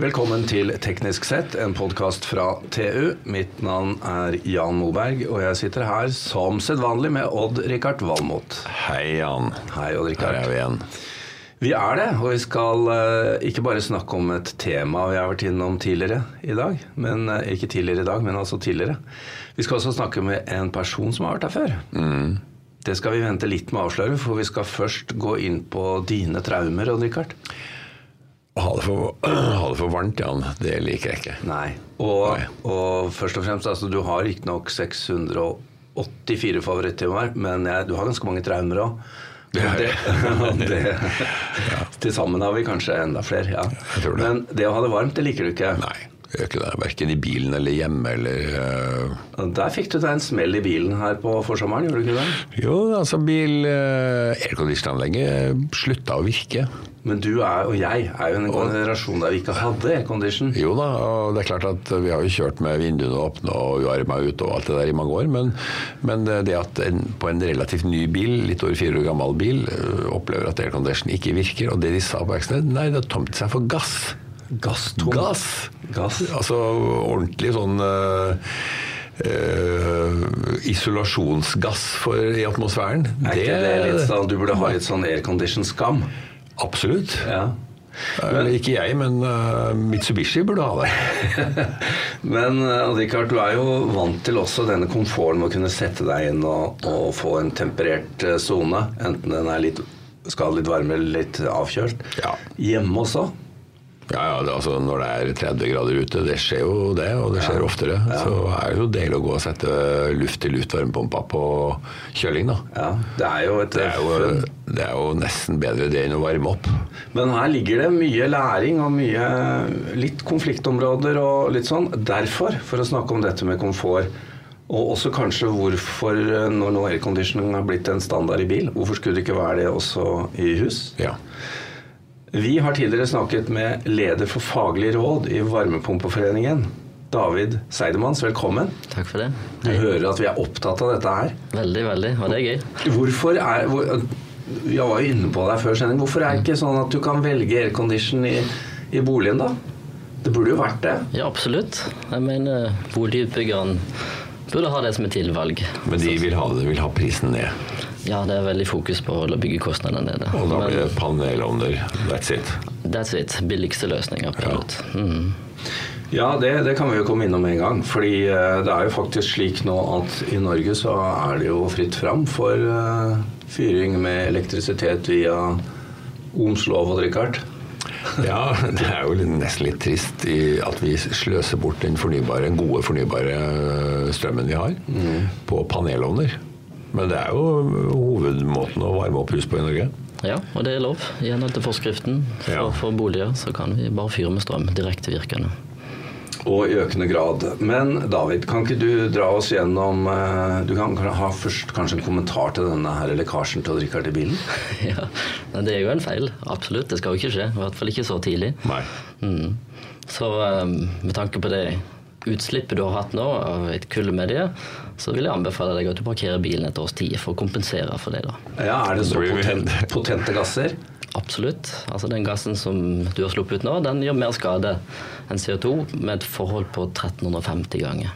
Velkommen til Teknisk sett, en podkast fra TU. Mitt navn er Jan Moberg, og jeg sitter her som sedvanlig med Odd-Rikard Valmot. Hei, Jan. Hei, Odd-Rikard. Her er vi igjen. Vi er det, og vi skal eh, ikke bare snakke om et tema vi har vært innom tidligere i dag. Men, eh, ikke tidligere i dag, men altså tidligere. Vi skal også snakke med en person som har vært her før. Mm. Det skal vi vente litt med å avsløre, for vi skal først gå inn på dine traumer, Odd-Rikard. Ha det, for, ha det for varmt, Jan, det liker jeg ikke. Nei. Og, Nei. og først og fremst, altså, du har riktignok 684 favorittimer, men jeg, du har ganske mange traumer òg. Det jeg. Til sammen har vi kanskje enda flere. Ja. Jeg tror det. Men det å ha det varmt, det liker du ikke. Nei, gjør ikke det. Verken i bilen eller hjemme eller uh... Der fikk du deg en smell i bilen her på forsommeren, gjorde du ikke det? Jo, altså bil uh, Aircondition-anlegget slutta å virke. Men du er, og jeg er jo en generasjon der vi ikke hadde aircondition. Jo da, og det er klart at vi har jo kjørt med vinduene åpne og uarma ut og alt det der i mange år, men, men det at en, på en relativt ny bil, litt over fire år gammel bil, øh, opplever at aircondition ikke virker, og det de sa på verkstedet, nei, det har tomt seg for gass. Gasstom. Gass! Gass. Altså ordentlig sånn øh, øh, isolasjonsgass for, i atmosfæren. Er ikke det litt sånn, Du burde ha litt sånn aircondition-skam. Absolutt. Ja. Eh, ikke jeg, men uh, Mitsubishi burde ha det. Men uh, Richard, du er jo vant til også denne komforten med å kunne sette deg inn og, og få en temperert sone. Enten den er litt, skal litt varme eller litt avkjølt. Ja. Hjemme også. Ja, ja, det, altså Når det er 30 grader ute, det skjer jo det, og det skjer oftere, så er det jo deilig å gå og sette luft til luftvarmepumpa på kjøling, da. Ja, det er jo et Det er jo, det er jo nesten bedre det enn å varme opp. Men her ligger det mye læring og mye litt konfliktområder og litt sånn. Derfor, for å snakke om dette med komfort, og også kanskje hvorfor eh, når nå airconditioning har blitt en standard i bil, hvorfor skulle det ikke være det også i hus? Ja. Vi har tidligere snakket med leder for faglig råd i Varmepumpeforeningen. David Seidemanns, velkommen. Takk for det. Du hører at vi er opptatt av dette her. Veldig, veldig. Og det er gøy. Hvorfor er hvor, Jeg var jo inne på deg før sending. Hvorfor er det ikke sånn at du kan velge aircondition i, i boligen, da? Det burde jo vært det. Ja, absolutt. Jeg mener boligutbyggeren burde ha det som et tilvalg. Men de vil ha, det, vil ha prisen ned. Ja, det er veldig fokus på å holde byggekostnadene nede. Og da blir det panelovner. That's it. that's it. Billigste løsninga. absolutt. Mm. Ja, det, det kan vi jo komme innom med en gang. Fordi eh, det er jo faktisk slik nå at i Norge så er det jo fritt fram for eh, fyring med elektrisitet via Ohms lov og Richard. Ja, det er jo nesten litt trist i at vi sløser bort den fornybare, gode fornybare strømmen vi har, på panelovner. Men det er jo hovedmåten å varme opp hus på i Norge. Ja, og det er lov. I henhold til forskriften for, Ja. for boliger så kan vi bare fyre med strøm. Direktevirkende. Og i økende grad. Men David, kan ikke du dra oss gjennom eh, Du kan ha først kanskje en kommentar til denne her lekkasjen til Richard i bilen? ja, men det er jo en feil. Absolutt. Det skal jo ikke skje. I hvert fall ikke så tidlig. Nei. Mm. Så um, med tanke på det utslippet du har hatt nå av et kullmedie, så vil jeg anbefale deg at du parkerer bilen et års tid for å kompensere for det. da. Ja, Er det så potent, potente gasser? Absolutt. Altså Den gassen som du har sluppet ut nå, den gjør mer skade enn CO2 med et forhold på 1350 ganger.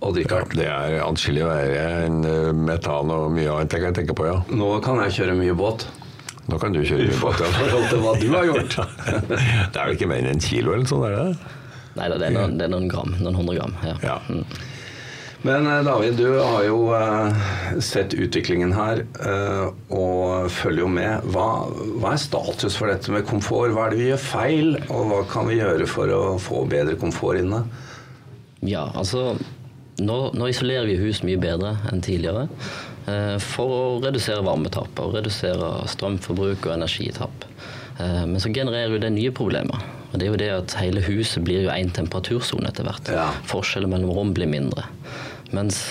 Og ja, Det er atskillig verre enn eh, metan og mye annet jeg kan tenke på, ja. nå kan jeg kjøre mye båt. Nå kan du kjøre mye båt. ja. forhold til hva du har gjort. Det er vel ikke mer enn en kilo eller sånn, er det? Nei da, det det er noen gram. Noen hundre gram. Ja. Ja. Mm. Men eh, David, du har jo eh, sett utviklingen her eh, og følger jo med. Hva, hva er status for dette med komfort? Hva er det vi gjør feil, og hva kan vi gjøre for å få bedre komfort inne? Ja, altså nå, nå isolerer vi hus mye bedre enn tidligere eh, for å redusere varmetap og redusere strømforbruk og energitap. Eh, men så genererer jo det nye problemer. Og det er jo det at hele huset blir jo én temperatursone etter hvert. Ja. Forskjellen mellom rom blir mindre. Mens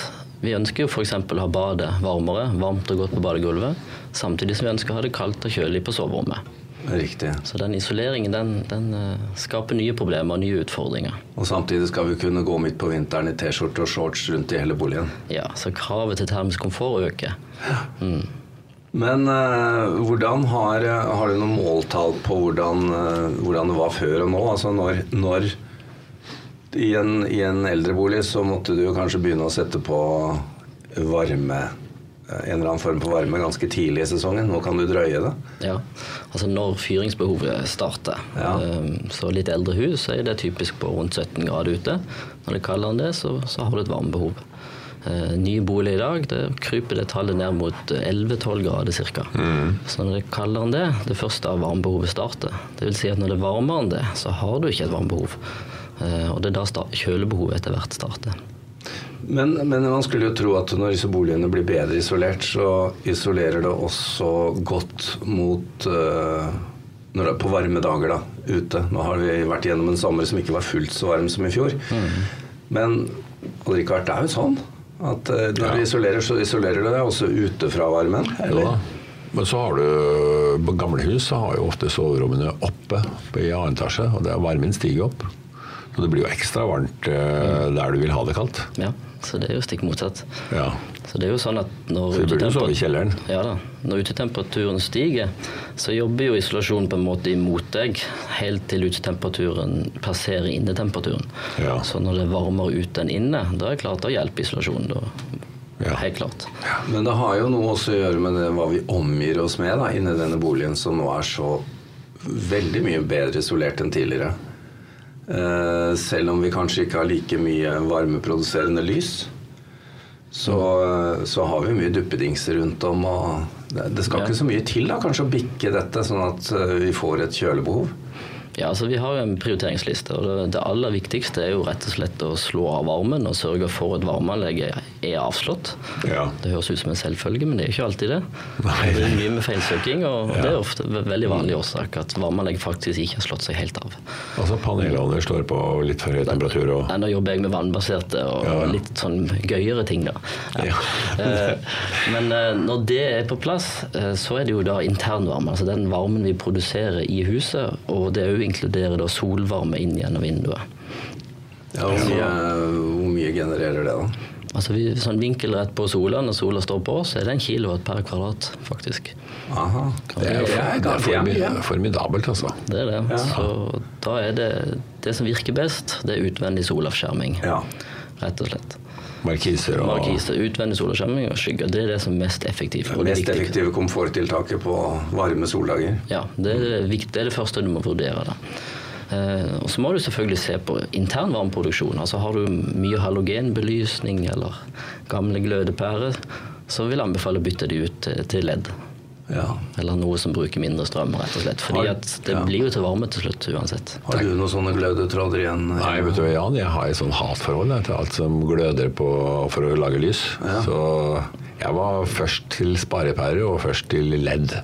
vi ønsker jo f.eks. å ha badet varmere, varmt og godt på badegulvet, samtidig som vi ønsker å ha det kaldt og kjølig på soverommet. Riktig. Så den isoleringen den, den eh, skaper nye problemer og nye utfordringer. Og samtidig skal vi kunne gå midt på vinteren i T-skjorte og shorts rundt i hele boligen. Ja, Så kravet til termisk komfort øker. Mm. Men uh, hvordan har, har du noen måltall på hvordan, uh, hvordan det var før og nå? Altså når, når i, en, i en eldrebolig så måtte du kanskje begynne å sette på varme eh, en eller annen form for varme ganske tidlig i sesongen. Nå kan du drøye det. Ja, altså når fyringsbehovet starter. Ja. Um, Så litt eldre hus er det typisk på rundt 17 grader ute. Når det er kaldere enn det, så, så har du et varmebehov. Eh, Nye boliger i dag, det kryper det tallet ned mot 11-12 grader ca. Så når det er kaldere enn det, det første av varmebehovet starter. Det vil si at når det er varmere enn det, så har du ikke et varmebehov. Eh, Og det er da kjølebehovet etter hvert starter. Men, men man skulle jo tro at når disse boligene blir bedre isolert, så isolerer det også godt mot uh, når det er på varme dager da, ute. Nå har vi vært gjennom en sommer som ikke var fullt så varm som i fjor. Men hadde det er jo sånn at øh, når Ja. du isolerer, så isolerer du deg også ute fra varmen. Eller? Ja. Men så har du På gamle hus så har jo ofte soverommene oppe i annen etasje, og det er varmen stiger opp. Så det blir jo ekstra varmt eh, der du vil ha det kaldt. Ja, så det er jo stikk motsatt. Ja. Så det er jo sånn at når utetemper- Ja da. Når utetemperaturen stiger, så jobber jo isolasjonen på en måte imot deg helt til utetemperaturen passerer innetemperaturen. Ja. Så når det er varmere ute enn inne, da er det klart å hjelpe isolasjonen. Da. Ja. Helt klart. Men det har jo noe også å gjøre med det, hva vi omgir oss med da, inni denne boligen, som nå er så veldig mye bedre isolert enn tidligere. Eh, selv om vi kanskje ikke har like mye varmeproduserende lys, så, så har vi mye duppedingser rundt om. Og det, det skal Ja. ikke så mye til da, kanskje å bikke dette, sånn at eh, vi får et kjølebehov. Ja, altså Vi har en prioriteringsliste. og det, aller viktigste er jo rett og slett å slå av varmen og sørge for et varmeanlegget er avslått. Ja. Det høres ut som en selvfølge, men det er ikke alltid det. Nei. Det er mye med feilsøking, og Ja. det er ofte ve- veldig vanlig årsak at varmeanlegg faktisk ikke har slått seg helt av. Altså Panelene står på litt for høy temperatur og Nei, Nå jobber jeg med vannbaserte og Ja, ja. litt sånn gøyere ting, da. Ja. Eh, Men eh, når det er på plass, eh, så er det jo da internvarme. Altså den varmen vi produserer i huset, og det òg inkluderer da solvarme inn gjennom vinduet. Ja, hvor, mye, hvor mye genererer det, da? Altså vi, sånn vinkelrett på sola, når sola står på, så er det en kilowatt per kvadrat, faktisk. Aha. Det er, Det er det er ganske formidabelt, altså. Det er det. Ja. Så da er det det som virker best, det er utvendig solavskjerming. Ja. Rett og slett. Markiser og Markiser, utvendig solavskjerming og skygger, det er det som er mest effektivt. Det mest effektive komforttiltaket på varme soldager. Ja, det er det, det er det første du må vurdere. da. Eh, og så må du selvfølgelig se på intern varmeproduksjon. Altså Har du mye halogenbelysning eller gamle glødepærer, så vil jeg anbefale å bytte de ut til, ledd. LED. Ja. Eller noe som bruker mindre strøm, rett og slett. Fordi at det ja. blir jo til varme til slutt uansett. Har du noen sånne glødetråder igjen? Nei, vet du hva, Jan, jeg har et sånn hatforhold til alt som gløder på for å lage lys. Så jeg var først til sparepærer og først til LED.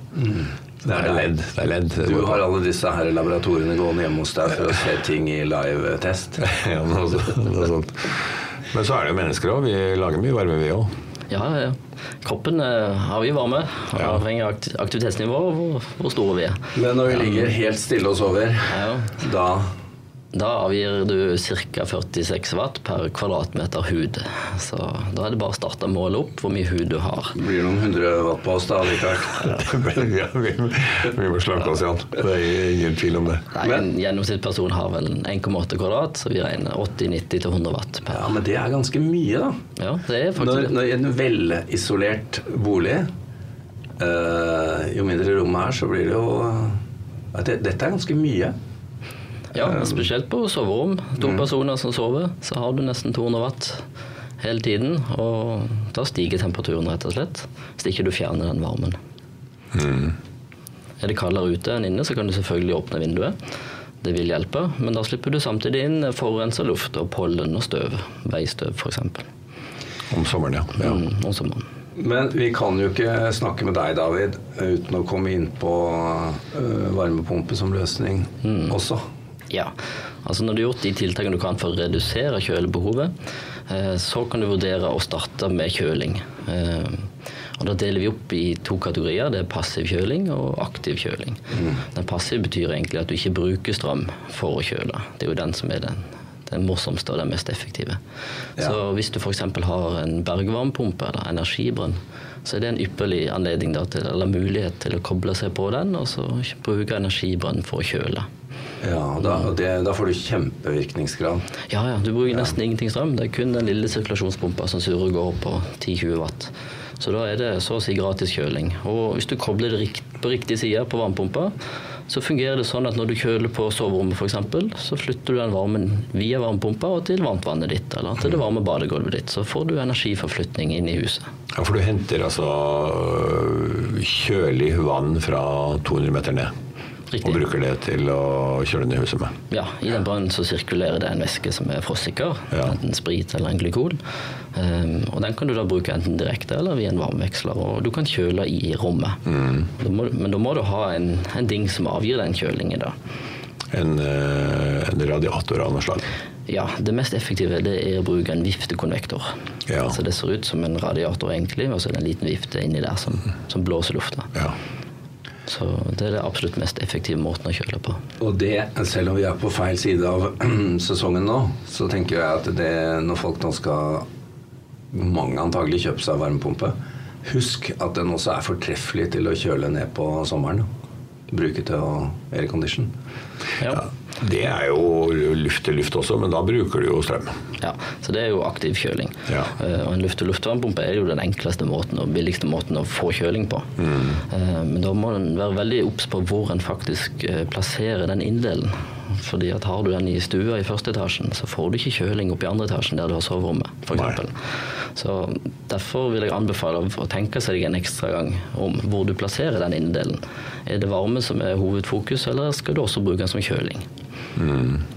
Det er LED. Det er ledd. Du har alle disse her laboratoriene gående hjemme hos deg for å se ting i live-test. ja, noe, så- noe sånt. Men så er det jo mennesker òg. Vi lager mye varme, vi òg. Ja, ja. Kroppen eh, har vi varme, avhengig av aktivitetsnivået aktivitetsnivå og hvor, hvor store vi er. Men når vi ligger helt stille og sover, Ja. da Da avgir du ca. 46 watt per kvadratmeter hud. Så da er det bare å starte målet måle opp hvor mye hud du har. blir det noen hundre watt på oss, da, likevel. ja, vi, vi må slanke oss, igjen. Det er ingen tvil om det. Nei, En gjennomsnittsperson har vel 1,8 kvadrat, så vi regner 80-90 til 100 watt per. Ja, men det er ganske mye, da. Ja, det er faktisk når i en velisolert bolig øh, Jo mindre rommet er, så blir det jo Dette er ganske mye. Ja, spesielt på soverom. To personer som sover, så har du nesten 200 watt hele tiden. Og da stiger temperaturen, rett og slett. Hvis ikke du fjerner den varmen. Er det kaldere ute enn inne, så kan du selvfølgelig åpne vinduet. Det vil hjelpe, men da slipper du samtidig inn forurensa luft og pollen og støv. Veistøv, f.eks. Om sommeren, ja. ja. Mm, om sommeren. Men vi kan jo ikke snakke med deg, David, uten å komme inn på eh, varmepumpe som løsning også. Ja, altså når du har gjort de tiltakene du kan for å redusere kjølebehovet, eh, så kan du vurdere å starte med kjøling. Eh, Og Da deler vi opp i to kategorier. Det er passiv kjøling og aktiv kjøling. Den passive betyr egentlig at du ikke bruker strøm for å kjøle. Det er jo den som er den den morsomste og den mest effektive. Ja. Så hvis du f.eks. har en bergvarmepumpe eller energibrønn, så er det en ypperlig anledning da, til, eller mulighet til å koble seg på den og så bruke energibrønn for å kjøle. Ja, da, og det, da får du kjempevirkningsgrad. Ja, ja, du bruker nesten ingenting strøm. Det er kun den lille sirkulasjonspumpa som surrer går på 10-20 watt. Så da er det så å si gratis kjøling. Og hvis du kobler det rikt, på riktig side på varmepumpa, så fungerer det sånn at når du kjøler på soverommet f.eks., så flytter du den varmen via varmepumpa og til varmtvannet ditt, eller til det varme badegulvet ditt. Så får du energiforflytning inn i huset. Ja, For du henter altså øh, kjølig vann fra 200 meter ned? Riktig. Og bruker det til å kjøle ned huset med? Ja, I den brønnen så sirkulerer det en væske som er frossikker, Ja. enten sprit eller en glykol. Um, og Den kan du da bruke enten direkte eller via en varmeveksler, og du kan kjøle i rommet. Da må, men da må du ha en, en ding som avgir den kjølingen. da. En, øh, en radiator av noe slag? Ja, Det mest effektive det er å bruke en viftekonvektor. Ja. Så Det ser ut som en radiator, egentlig, og så er det en liten vifte inni der som, som blåser lufta. Ja. Så Det er det absolutt mest effektive måten å kjøle på. Og det, selv om vi er på feil side av sesongen nå, så tenker jeg at det, når folk nå skal mange antagelig kjøpe seg varmepumpe, husk at den også er fortreffelig til å kjøle ned på sommeren. Bruke til aircondition. Ja. Ja, Det er jo luft til luft også, men da bruker du jo strøm. Ja, så det er jo aktiv kjøling. Ja. Eh, og en luft-til-luft-varmepumpe er jo den enkleste måten og billigste måten å få kjøling på. Mm. men da må en være veldig obs på hvor en faktisk eh, plasserer den inndelen. Fordi at Har du den i stua i første etasjen, så får du ikke kjøling opp i andre etasjen der du har soverommet. Eksempel. Så Derfor vil jeg anbefale å tenke seg en ekstra gang om hvor du plasserer den innedelen. Er det varme som er hovedfokus, eller skal du også bruke den som kjøling?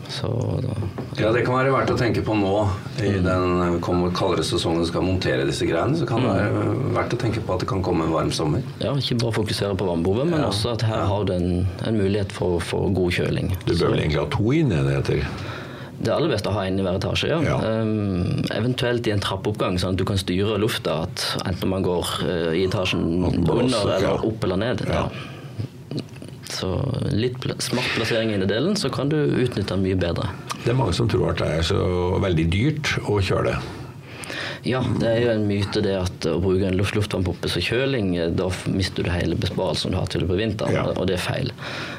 Så da, Ja, det kan være verdt å tenke på nå i den kaldere sesongen skal montere disse greiene. Så kan det være verdt å tenke på at det kan komme en varm sommer. Ja, ikke bare fokusere på varmebehovet, men Ja. også at her har du en, en mulighet for, for god kjøling. Du bør vel egentlig ha to innenheter? Det aller beste å ha inn i hver etasje, ja. Ja. Um, eventuelt i en trappeoppgang, sånn at du kan styre lufta at enten man går uh, i etasjen under eller opp eller ned. Ja. Så litt pl smart plassering i delen, så kan du utnytte den mye bedre. Det er mange som tror at det er så veldig dyrt å kjøle. Ja, det er jo en myte det at å bruke en luft luftvannpumpe som kjøling, eh, da mister du hele besparelsen du har til på vinteren, Ja. og det er feil.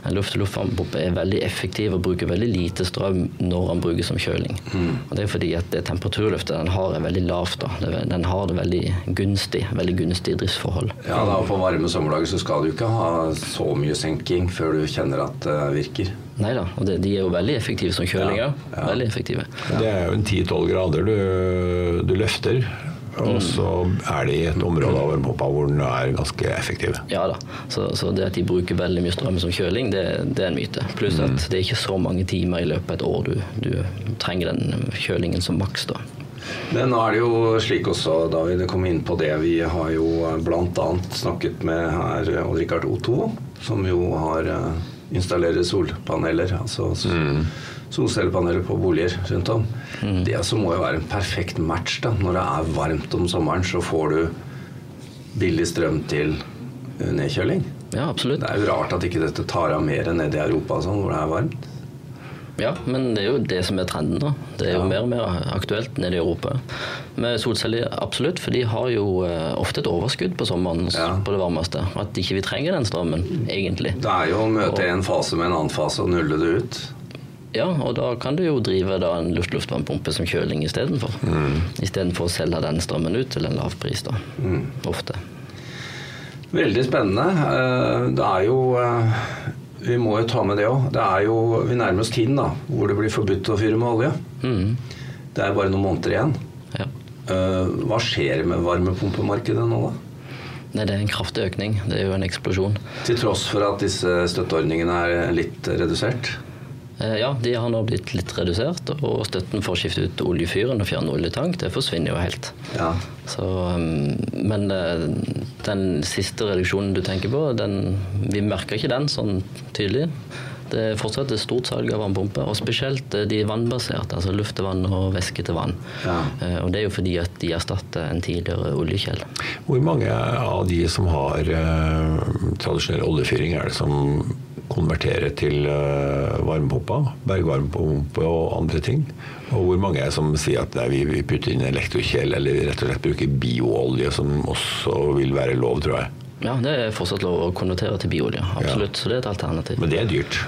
En luft luftvannpumpe er veldig effektiv og bruker veldig lite strøm når den brukes som kjøling. Og det er fordi at det temperaturløftet den har er veldig lavt. da. Den har det veldig gunstig, veldig gunstig driftsforhold. Ja, da På varme sommerdager så skal du ikke ha så mye senking før du kjenner at det virker. Nei da, og det, de er jo veldig effektive som kjølinger. Ja, ja. Veldig effektive. Det er jo en 10-12 grader du, du løfter, og så er det i et område av varmepumpa hvor den er ganske effektiv. Ja da. Så, så det at de bruker veldig mye strøm som kjøling, det, det er en myte. Pluss at det er ikke så mange timer i løpet av et år du, du trenger den kjølingen som maks. da. Men nå er det jo slik også, da vi kom inn på det, vi har jo bl.a. snakket med her Odd-Rikard Otto, som jo har installerer solpaneler, altså mm. solcellepaneler på boliger rundt om. Det altså må jo være en perfekt match da. Når det er varmt om sommeren, så får du billig strøm til eh, nedkjøling. Ja, absolutt. Det er jo rart at ikke dette tar av mer nede i Europa sånn, hvor det er varmt. Ja, men det er jo det som er trenden da. Det er jo Ja. mer og mer aktuelt nede i Europa. Med solceller, absolutt, for de har jo eh, ofte et overskudd på sommeren Ja. på det varmeste. At ikke vi trenger den strømmen, egentlig. Det er jo å møte en fase med en annen fase og nulle det ut. Ja, og da kan du jo drive da en luft-luftvarmepumpe som kjøling istedenfor. Mm. Istedenfor å selge den strømmen ut til en lav pris, da. Ofte. Veldig spennende. Eh, Det er jo eh, Vi må jo ta med det òg. Det er jo Vi nærmer oss tiden da hvor det blir forbudt å fyre med olje. Mm. Det er bare noen måneder igjen. Ja. Uh, Hva skjer med varmepumpemarkedet nå, da? Nei, det er en kraftig økning. Det er jo en eksplosjon. Til tross for at disse støtteordningene er litt redusert? Eh, Ja, de har nå blitt litt redusert, og støtten for å skifte ut oljefyren og fjerne oljetank, det forsvinner jo helt. Ja. Så, um, men eh, den siste reduksjonen du tenker på, den, vi merker ikke den sånn tydelig. Det er fortsatt et stort salg av varmepumper, og spesielt eh, de vannbaserte, altså luft til vann og væske til vann. Ja. Eh, Og det er jo fordi at de erstatter en tidligere oljekjell. Hvor mange av de som har eh, tradisjonell oljefyring, er det som konvertere til uh, varmepumper, bergvarmepumpe og andre ting. Og hvor mange er som sier at nei, vi, vi putter inn elektrokjel, eller rett og slett bruker bioolje, som også vil være lov, tror jeg. Ja, det er fortsatt lov å konvertere til bioolje. Absolutt. Ja. Så det er et alternativ. Men det er dyrt?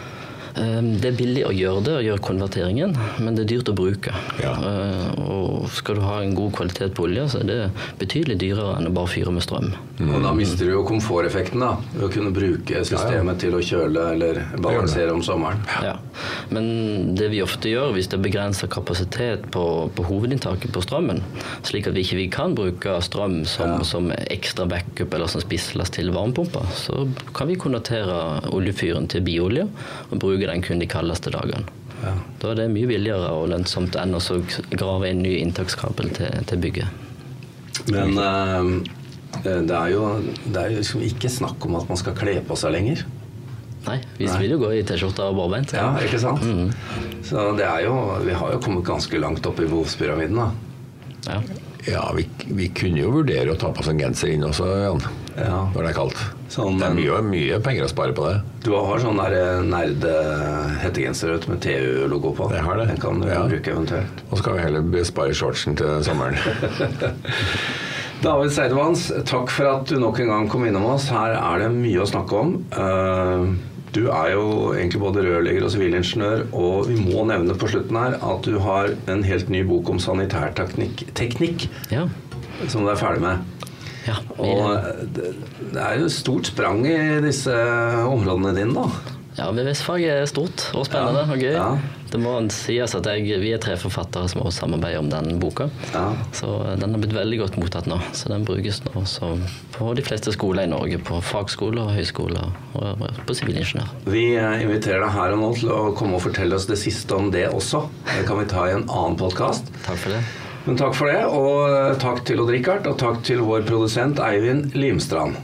Ehm, det er billig å gjøre det, å gjøre konverteringen, men det er dyrt å bruke. Ja. Ehm, og skal du ha en god kvalitet på olje, så er det betydelig dyrere enn å bare fyre med strøm. Mm. Og da mister du jo komforteffekten, da. Ved å kunne bruke systemet ja, ja. til å kjøle eller balansere om sommeren. Ja. Men det vi ofte gjør, hvis det er begrensa kapasitet på, på, hovedinntaket på strømmen, slik at vi ikke kan bruke strøm som, som ekstra backup eller som spisslast til varmepumpa, så kan vi konvertere oljefyren til biolje og bruke bruke den kun de kaldeste dagene. Ja. Da er det mye billigere og lønnsomt enn å grave inn ny inntakskabel til, til bygget. Men uh, det er jo det er liksom ikke snakk om at man skal kle på seg lenger. Nei, vi Nei. vil jo gå i T-skjorte og barbeint. Ja, ikke sant? Mm. Så det er jo Vi har jo kommet ganske langt opp i behovspyramiden, da. Ja. Ja, vi, vi, kunne jo vurdere å ta på oss en genser inn også, Jan. Ja. Når det er kaldt. Sånn, det er mye, mye, penger å spare på det. Du har sånn eh, nerde-hettegenser med TU-logo på. Det har det. Den kan du ja. bruke eventuelt. Og så kan vi heller spare shortsen til sommeren. David Seidevans, takk for at du nok en gang kom innom oss. Her er det mye å snakke om. Uh, du er jo egentlig både rørlegger og sivilingeniør, og vi må nevne på slutten her at du har en helt ny bok om sanitærteknikk teknikk, ja. som du er ferdig med. Ja, og det, det er jo stort sprang i disse områdene dine, da. Ja, VVS-faget er stort og spennende ja, og gøy. Ja. Det må sies at jeg, vi er tre forfattere som også samarbeider om den boka. Ja. Så eh, den har blitt veldig godt mottatt nå. Så den brukes nå på de fleste skoler i Norge. På fagskoler, høyskoler og på sivilingeniør. Vi eh, inviterer deg her og nå til å komme og fortelle oss det siste om det også. Det kan vi ta i en annen podkast. Takk for det. Men takk for det, og eh, takk til Odd Rikard, og takk til vår produsent Eivind Limstrand.